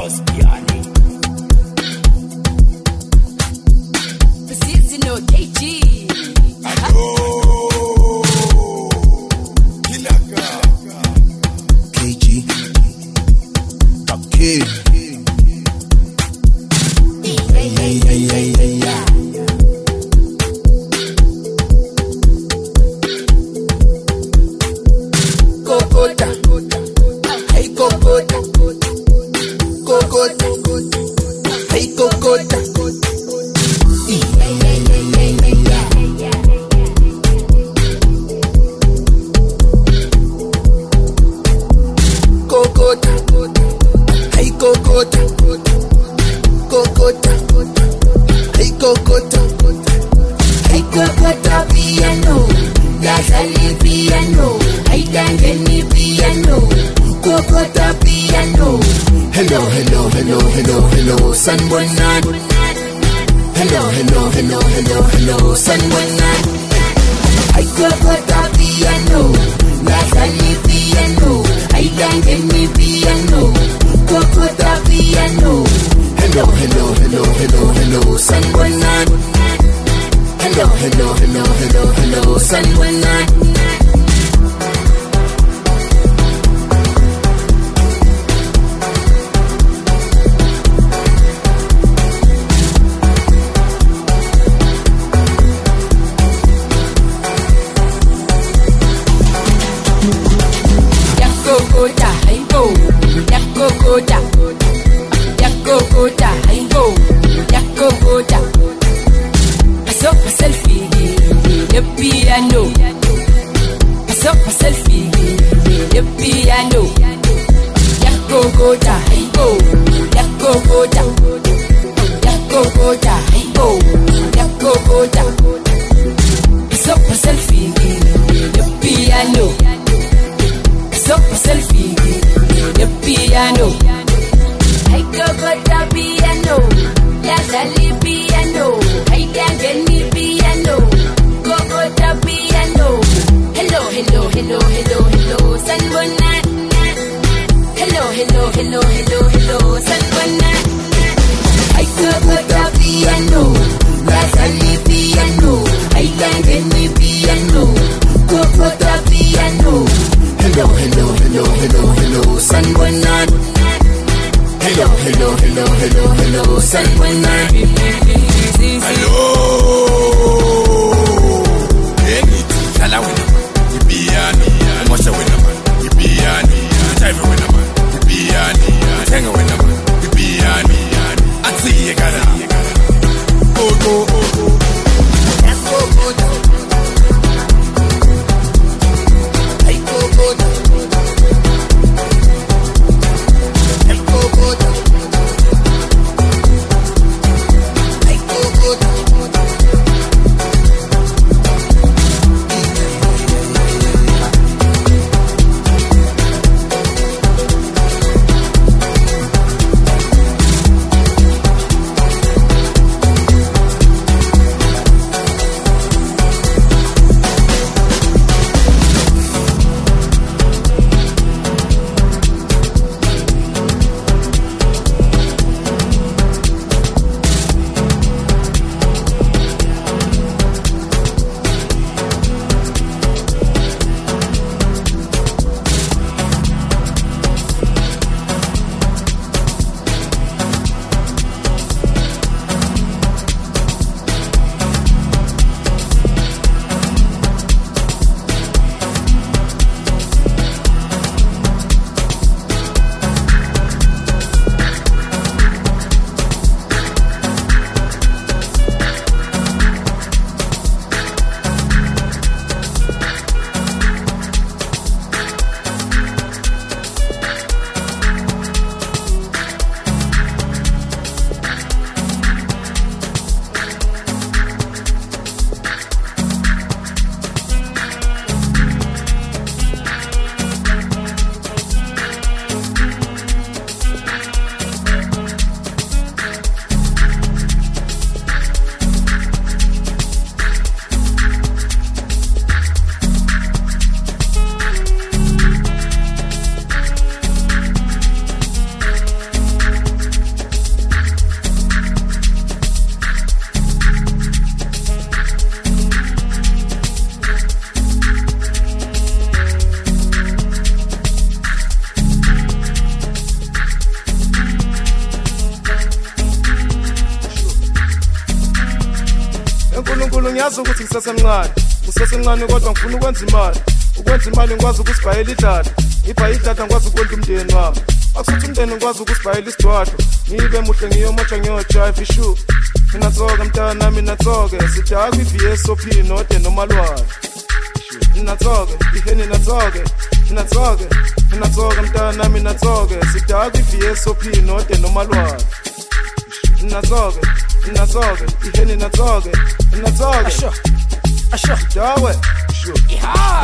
Bastiani. Besitzen nur KG. Aijua kota pia no, nasali pia no, aidangeni pia no, kokota pia no. Hello, hello, hello, hello, hello, sanbonani. Hello, hello, hello, hello, hello, sanbonani. brand new. Ngisesemncane ngisesemncane kodwa ngifuna ukwenza imali. Ukwenza imali ngikwazi ukusibhayela idlada ngibhaye idlada ngikwazi ukwenza umndeni wami. Akusuthi umndeni ngikwazi ukusibhayela isidwadlo ngibe muhle ngiyomotsha ngiyojive ishu mina tsoke mntana mina tsoke sidaka i-vsop node nomalwane mina tsoke iheni natsoke mina tsoke mina tsoke mntana mina tsoke sidaka i-vsop node nomalwane mina tsoke iheni natsoke mina tsoke Asho. Asho. dawe sure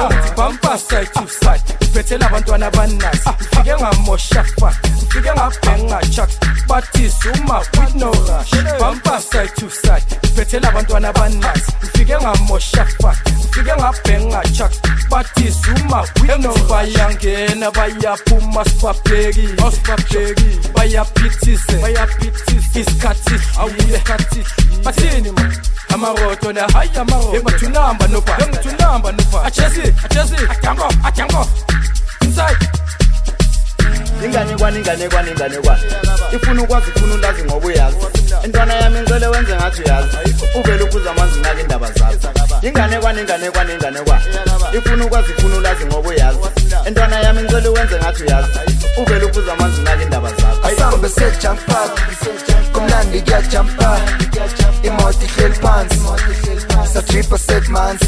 Ngithi bumper side to side iphethela abantwana abaninasi. Ngifike ngamosha fat ngifike ngabhenga chucks bathi suma with no rush. Bumper side to side iphethela abantwana abaninasi. Ngifike ngamosha fat ngifike ngabhenga chucks bathi suma with no bayangena bayaphuma sibabheki sibabheki bayaphithise bayaphithise. Isikhathi awuyisikhathi bathini man amaroto na hayi amaroto. Engathunamba nobha engathunamba nobha achesi achesi adango adango inside. Inganekwane inganekwane inganekwane ifuna ukwazi ifuna ulazi ngoba uyazi. Intwana yami ngicele wenze ngathi uyazi. Uvele uphuza amanzi unake indaba zakho. Inganekwane inganekwane inganekwane ifuna ukwazi ifuna ulazi ngoba uyazi. Intwana yami ngicele wenze ngathi uyazi. Uvele uphuza amanzi unake indaba zakho. Asambe sejampa kumnandi kuyajampa imoto ihleli phansi. Satripa setmanzi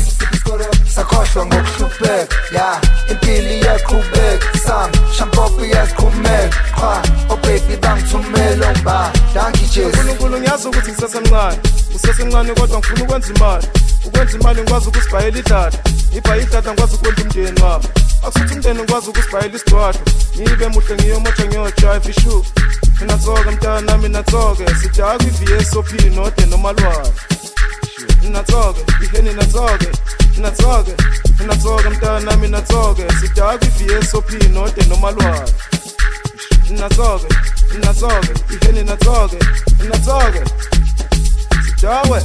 sakhohlwa ngokuhlupheka ya. Impilo iyaqhubeka sam. Shampopo iyasiqhumeka qha obebi bangithumela ongiba dangijesi unkulunkulu ngiyazi ukuthi ngisesemncane. Ngisesemncane kodwa ngifuna ukwenza imali. Ukwenza imali ngikwazi ukusibhayela idlada ngibhaye idlada ngikwazi ukwenza umndeni wami. Akusuthi umndeni ngikwazi ukusibhayela isidwadlo ngibe muhle ngiyomotsha ngiyojive ishu mina tsoke mntana mina tsoke sidaka i-vsop node nomalwane mina tsoke iheni natsoke mina tsoke mina tsoke mntana mina tsoke sidaka i-vsop node nomalwane mina tsoke mina tsoke iheni natsoke mina tsoke sidawe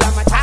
ila mathankare,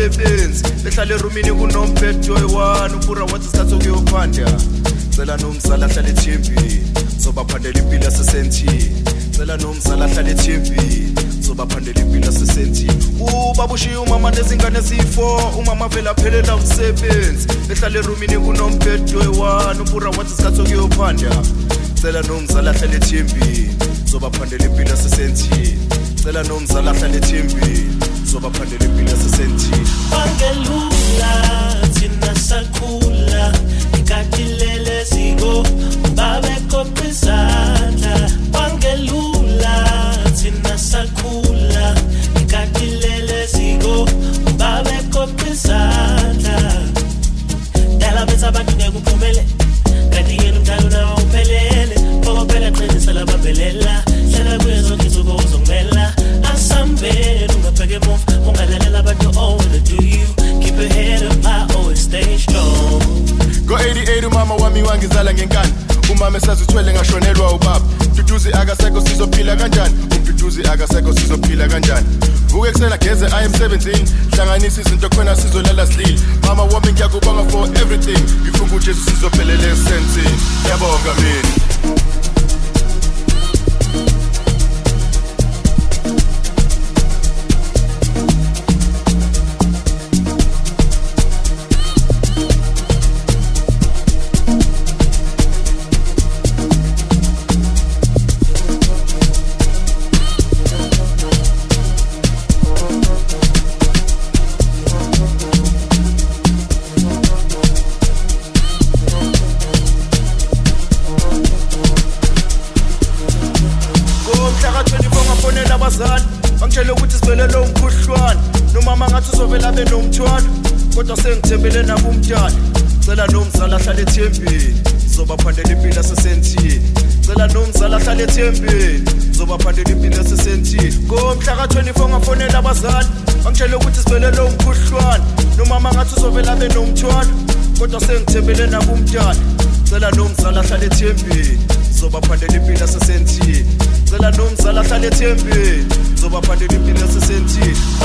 umsebenzi behlala erumini kunombhedo oyi-one ubura wathi sithatha ukuyophanda cela nomzala ahlala ethembini zobaphandela impilo yasesentini. Cela nomzala ahlala ethembini zobaphandela impilo yasesentini. Ubaba ushiye umama nezingane eziyi-four umama vele aphelela umsebenzi. Behlala erumini kunombhedo oyi-one ubura wathi sithatha ukuyophanda cela nomzala ahlala ethembini zobaphandela impilo yasesentini. Cela nomzala ahlala ethembini. sobaphandela impilo sesenzile bangelula thina sakhula ikati leleziko babekophezana emsebenzini. Hlanganisa izinto khona sizolala silile mama wami ngiyakubonga for everything. Ngifunga ujesu sizophelele esensini ngiyabonga mina ngifonela abazali bangitshele ukuthi sibelele umkhuhlwane nomama ngathi uzovela abe nomthwalo kodwa sengithembele nakumdala cela nomzala ahlale ethembeni zobaphandela impilo yasesentini. Cela nomzala ahlale ethembeni zobaphandela impilo yasesentini. Ngomhla ka-24 ngafonela abazali bangitshele ukuthi sibelele umkhuhlwane nomama ngathi uzovela abe nomthwalo kodwa sengithembele nakumdala cela nomzala ahlale ethembeni zobaphandela impilo yasesentini. Cela nomzala ahlale ethembeni. Zobaphandela impilo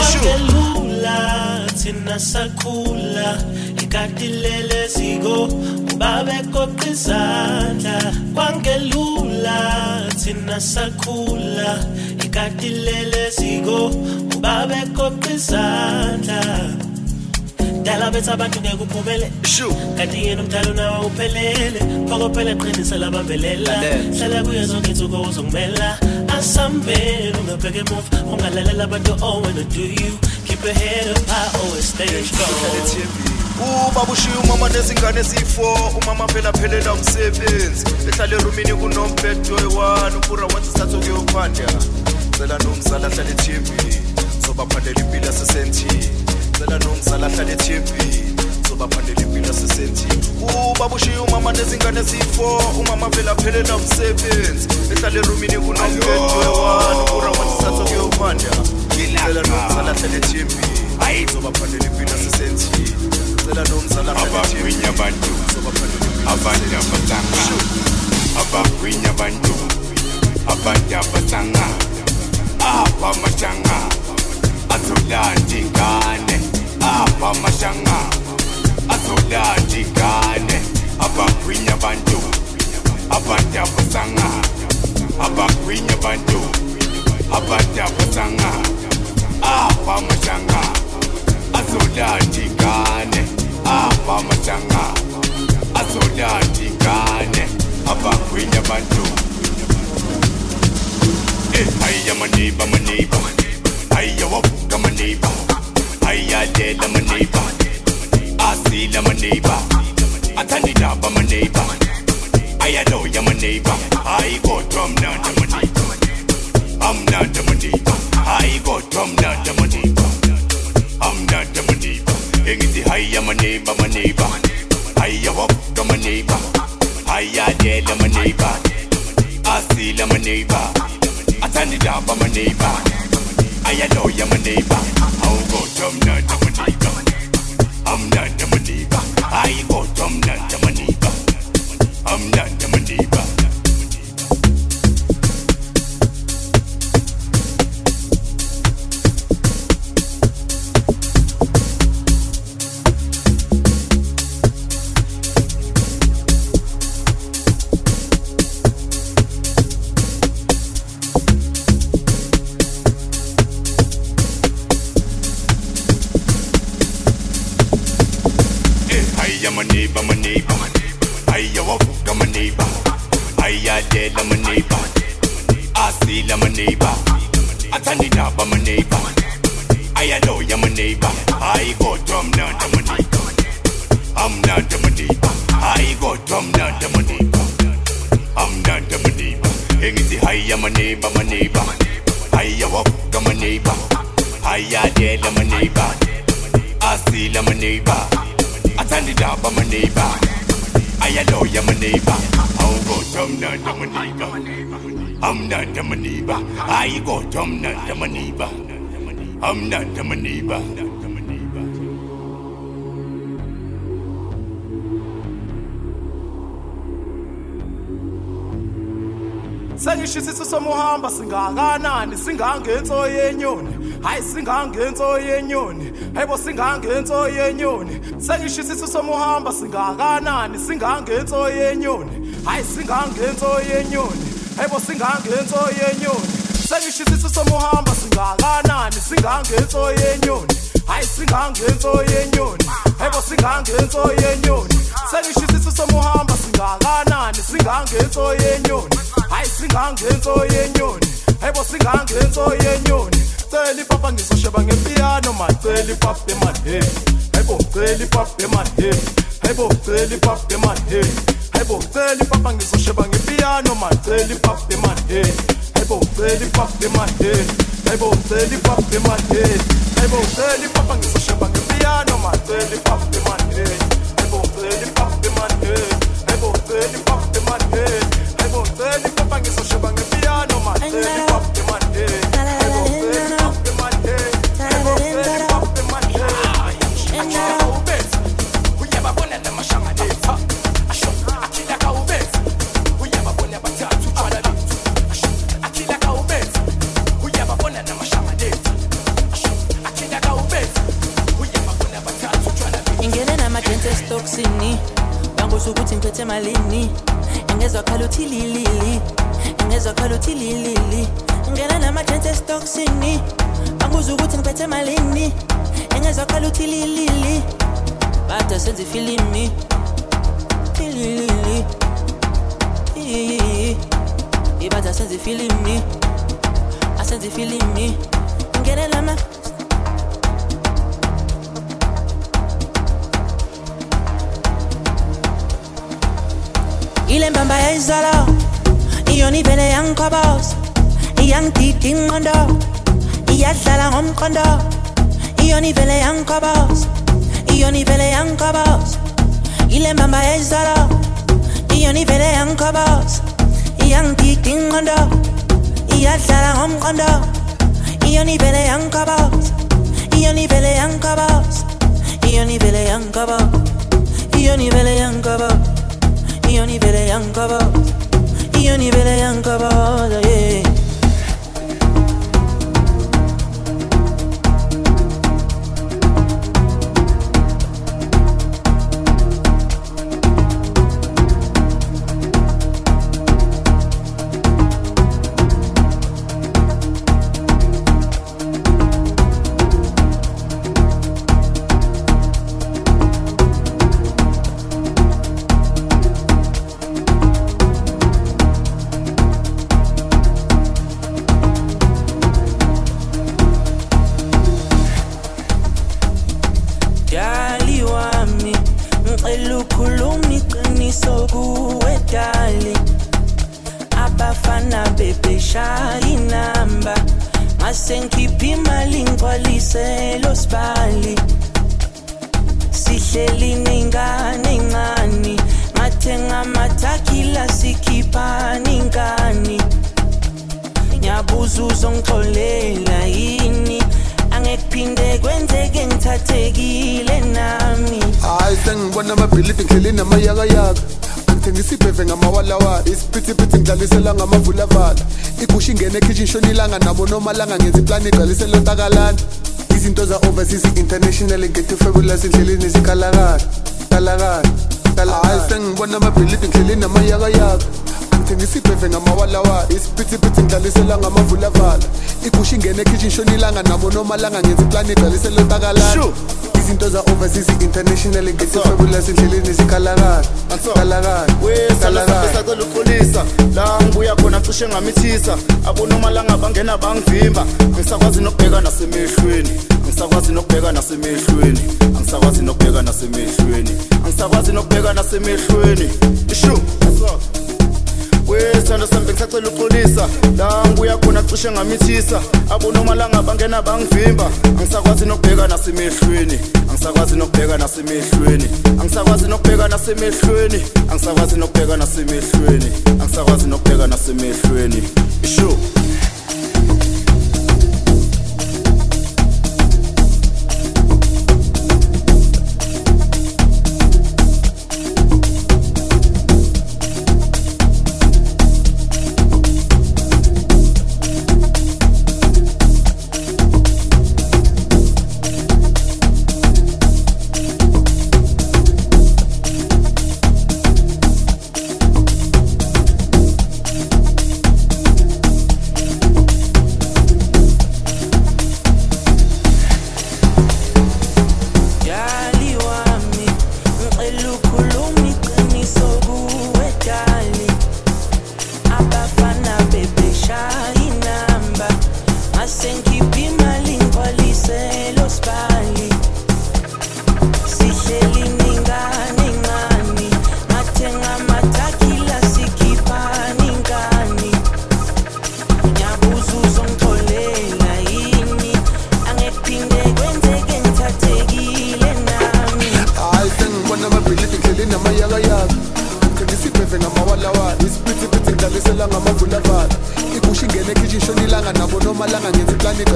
sure kwangelula thina sakhula. Ikatilele ziko babekoqa izandla. Kwangelula thina sakhula. Ikatilele ziko babekoqa izandla. Dala bethi abantu ngeke uphumele sure kanti yena umdala unawo uphelele phokophela qinisa labambelela hlala kuye zonke insuku uzongimela asambeni ungabheka emuva ungalalela abantu oh wanna do you keep your head up high always stay strong ubaba ushiya umama nezingane eziyi-4 umama phela phelela umsebenzi. Ehlala erumini kunombhedo oyi-one upura wathi sithathe kuyophanda. Cela nomzala ahlale ethembini zobaphandela impilo yasesentini cela nomzala ahlale ethembini zobaphandela impilo yasesentini ubaba ushiya umama nezingane eziyi-4 umama phela phelela umsebenzi ehlala erumini upura wathi sithathe kuyophanda cela nomzala ahlale ethembini zobaphandela impilo yasesentini cela nomzala ahlale abagwinya abantu abantu abatanga abagwinya abantu abantu abatanga abamashanga azolanda ingane abamashanga azolanda ingane abagwinya abantu abantu abatanga abagwinya abantu abantu abatanga abamashanga azolanda ingane abamashanga azolanda ingane abagwinya abantu Hiya maneighbor, my Hiya my neighbor, my neighbor. Hiya wabuka my neighbor. Hiya lela my neighbor. Asila my neighbor. Athandidaba my neighbor. Ayaloya my neighbor. Hayi kodwa mnanda my neighbor. Amnanda my neighbor. Hayi kodwa mnanda my neighbor. Amnanda my neighbor. Engithi hiya my neighbor, my neighbor. Hiya wabuka my neighbor. Hiya lela my neighbor. Asila my neighbor. Athandidaba my neighbor ayaloya my neighbor awukodwa mnanda my neighbor amnanda my neighbor hayi kodwa mnanda my neighbor amnanda my neighbor sengishisiso somuhamba singakanani? Singangenso yenyoni. Hayi singangenso yenyoni. Hayibo singangenso yenyoni. Sengishisiso somuhamba singakanani? Singangenso yenyoni. Hayi singangenso yenyoni. Hayibo singangenso yenyoni. Sengishisiso somuhamba singakanani? Singangenso yenyoni. Hayi singangenso yenyoni. Hayibo singangenso yenyoni. Sengishisiso somuhamba singakanani singangenso yenyoni hayi singangenso yenyoni hayibo singangenso yenyoni cela ipapa ngizosheba ngepiyano man. Cela ipapa eman hey hayibo cela ipapa eman hey hayibo cela ipapa eman hey hayibo cela ipapa ngizosheba ngepiyano man. Cela ipapa eman hey hayibo cela ipapa eman hey ngicela ipapa emadeni hayibo ngicela ipapa ngizosheba ngepiano man. Ngicela ipapa emadeni hayibo ngicela ipapa emadeni ngicela ipapa emadeni hayibo ngicela ipapa ngizosheba ngepiano man ukuthi ngiphethe malini. Engezwa khala uthi lilili. Engezwa khala uthi lilili. Ingene namajensi esitoksini banguza ukuthi ngiphethe malini. Engezwa khala uthi lilili. Bada senza ifilimi. Ililili ibada senza ifilimi. Asenza ifilimi. Ingene ile mbamba yayizolo iyona ivele yangikhobos iyangidida ingqondo iyadlala ngomqondo. Iyona ivele yangikhobos iyona ivele yangikhobos ile mbamba yayizolo iyona ivele yangikhobos iyangidida ingqondo iyadlala ngomqondo. Iyona ivele yangikhobos iyona ivele yangikhobos iyona ivele yangikhobos iyona ivele yangikhobos io nivele yankaba io nivele yankaba yeah. Ngiyabuza uzongixolela yini? Angekuphinde kwenzeke ngithathekile nami. Hayi sengibona amabhilidi ngihleli namayakayaka. Angithengisa ibheve ngamawalawala isiphithiphithi ngidlalisela ngamavulavala. Igusha ingene ekhishini shonilanga nabo nomalanga ngenza iplani igcwalisela ontakalana izinto za-overseas international ngethi fabulous endleleni zikalakala kalakala hayi sengibona amabhilidi ngihleli namayakayaka. Angithengisa ibheve ngamawalawala. Isiphithiphithi ngidlalisela ngamavulavala igusha ingene ekhishini shonilanga nabo nomalanga ngenza iplani igcwalisela ontakalana izinto za-overseas international ngethi fabulous endleleni zikalakala kalakala kalakala sacela uxolisa la ngibuya khona cishe ngamithisa. Abonomalanga bangena bangivimba. Angisakwazi nokubheka nasemehlweni. Angisakwazi nokubheka nasemehlweni. Angisakwazi nokubheka nasemehlweni. Angisakwazi nokubheka nasemehlweni. Ishu wesithando sami bengisacela uxolisa la ngibuya khona cishe ngamithisa abonomalanga bangena bangivimba. Angisakwazi nokubheka nasemehlweni angisakwazi nokubheka nasemehlweni angisakwazi nokubheka nasemehlweni angisakwazi nokubheka nasemehlweni angisakwazi nokubheka nasemehlweni isho.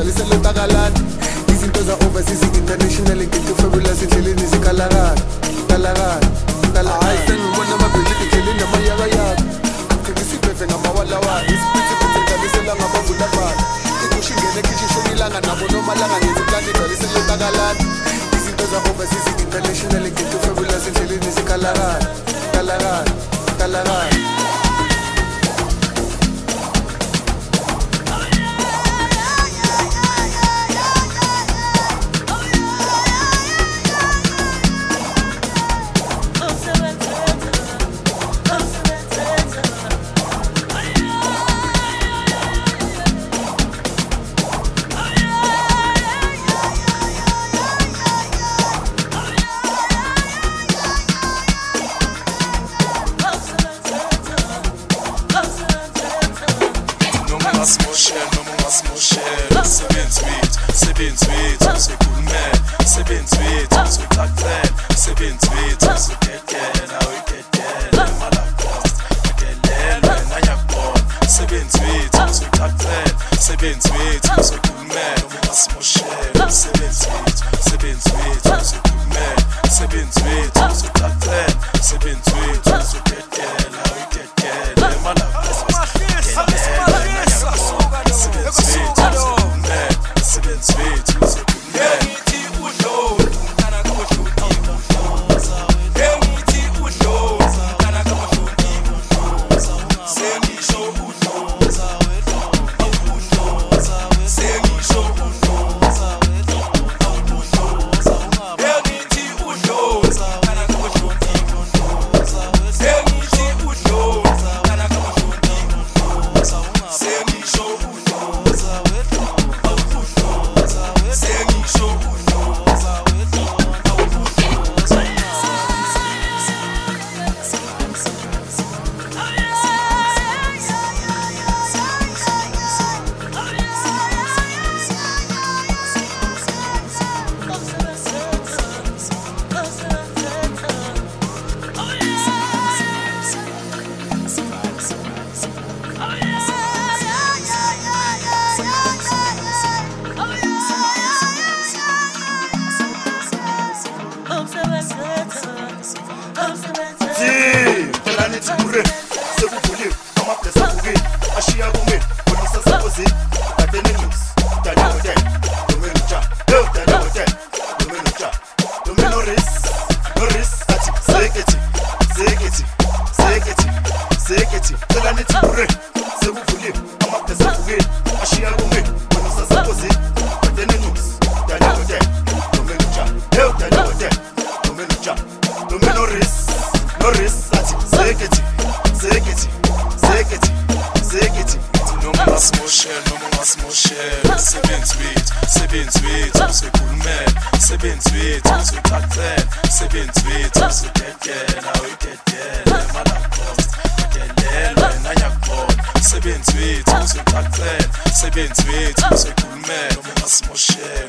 This a ngicacele umsebenzi wethu sidedela uyidedele malacost udelelwe nanyakhona umsebenzi wethu usicacele umsebenzi wethu usekhulumele uma simoshele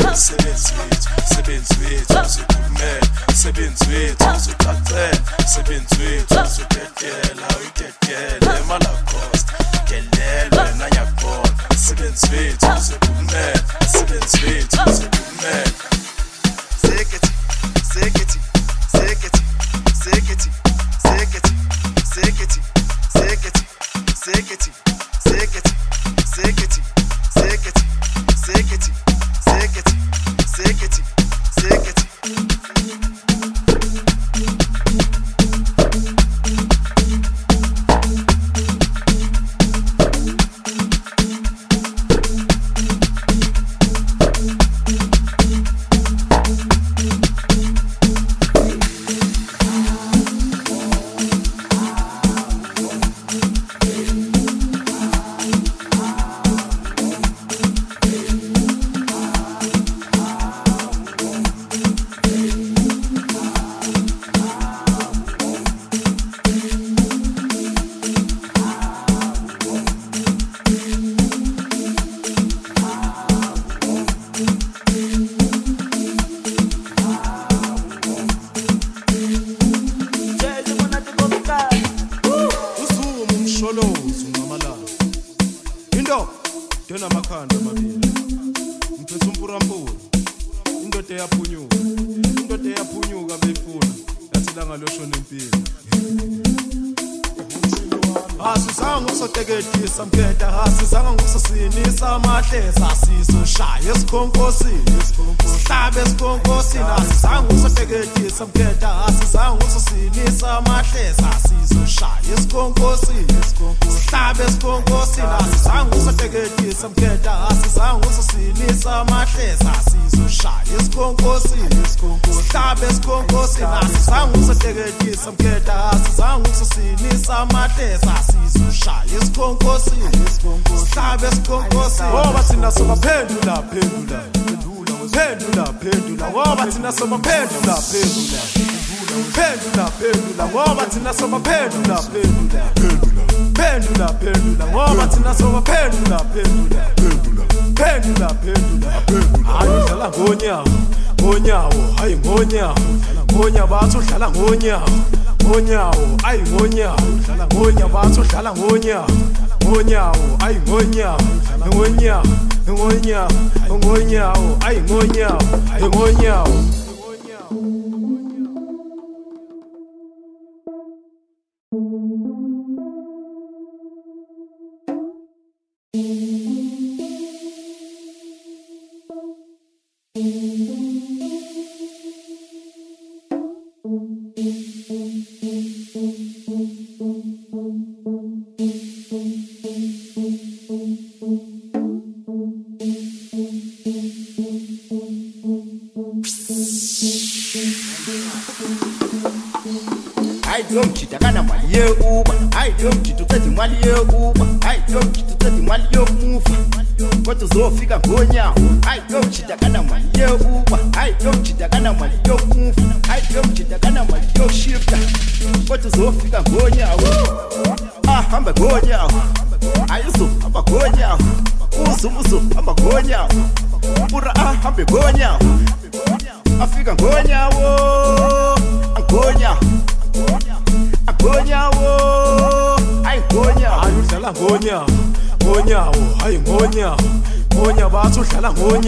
esikhonkosini sihlabe esikhonkosini asizange ukusoteketisa mketa asizange ukusosinisa amahleza sizoshaya esikhonkosini sihlabe esikhonkosini asizange ukusoteketisa mketa asizange ukusosinisa amahleza sizoshaya esikhonkosini sihlabe esikhonkosini asizange ukusoteketisa mketa asizange ukusosinisa amahleza sizoshaya esikhonkosini sihlabe esikhonkosini ngoba thina sobaphendula phendula. Phendula phendula ngoba thina sobaphendula phendula phendula phendula ngoba thina sobaphendula phendula phendula phendula ngoba thina sobaphendula phendula phendula phendula hayi udlala ngonyawo ngonyawo hayi ngonyawo. Ngonyawo bathi udlala ngonyawo ngonyawo ayi ngonyawo. Ngonyawo bathi udlala ngonyawo. Ngonyawo ayi ngonyawo ngonyawo ngonyawo ngonyawo ayi ngonyawo ngonyawo.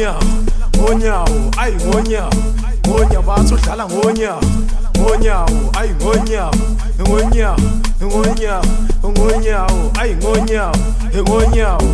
Ngonyawo ngonyawo ayi ngonyawo ngonyawo bathi udlala ngonyawo ngonyawo ayi ngonyawo ngonyawo ngonyawo ngonyawo ayi ngonyawo ngonyawo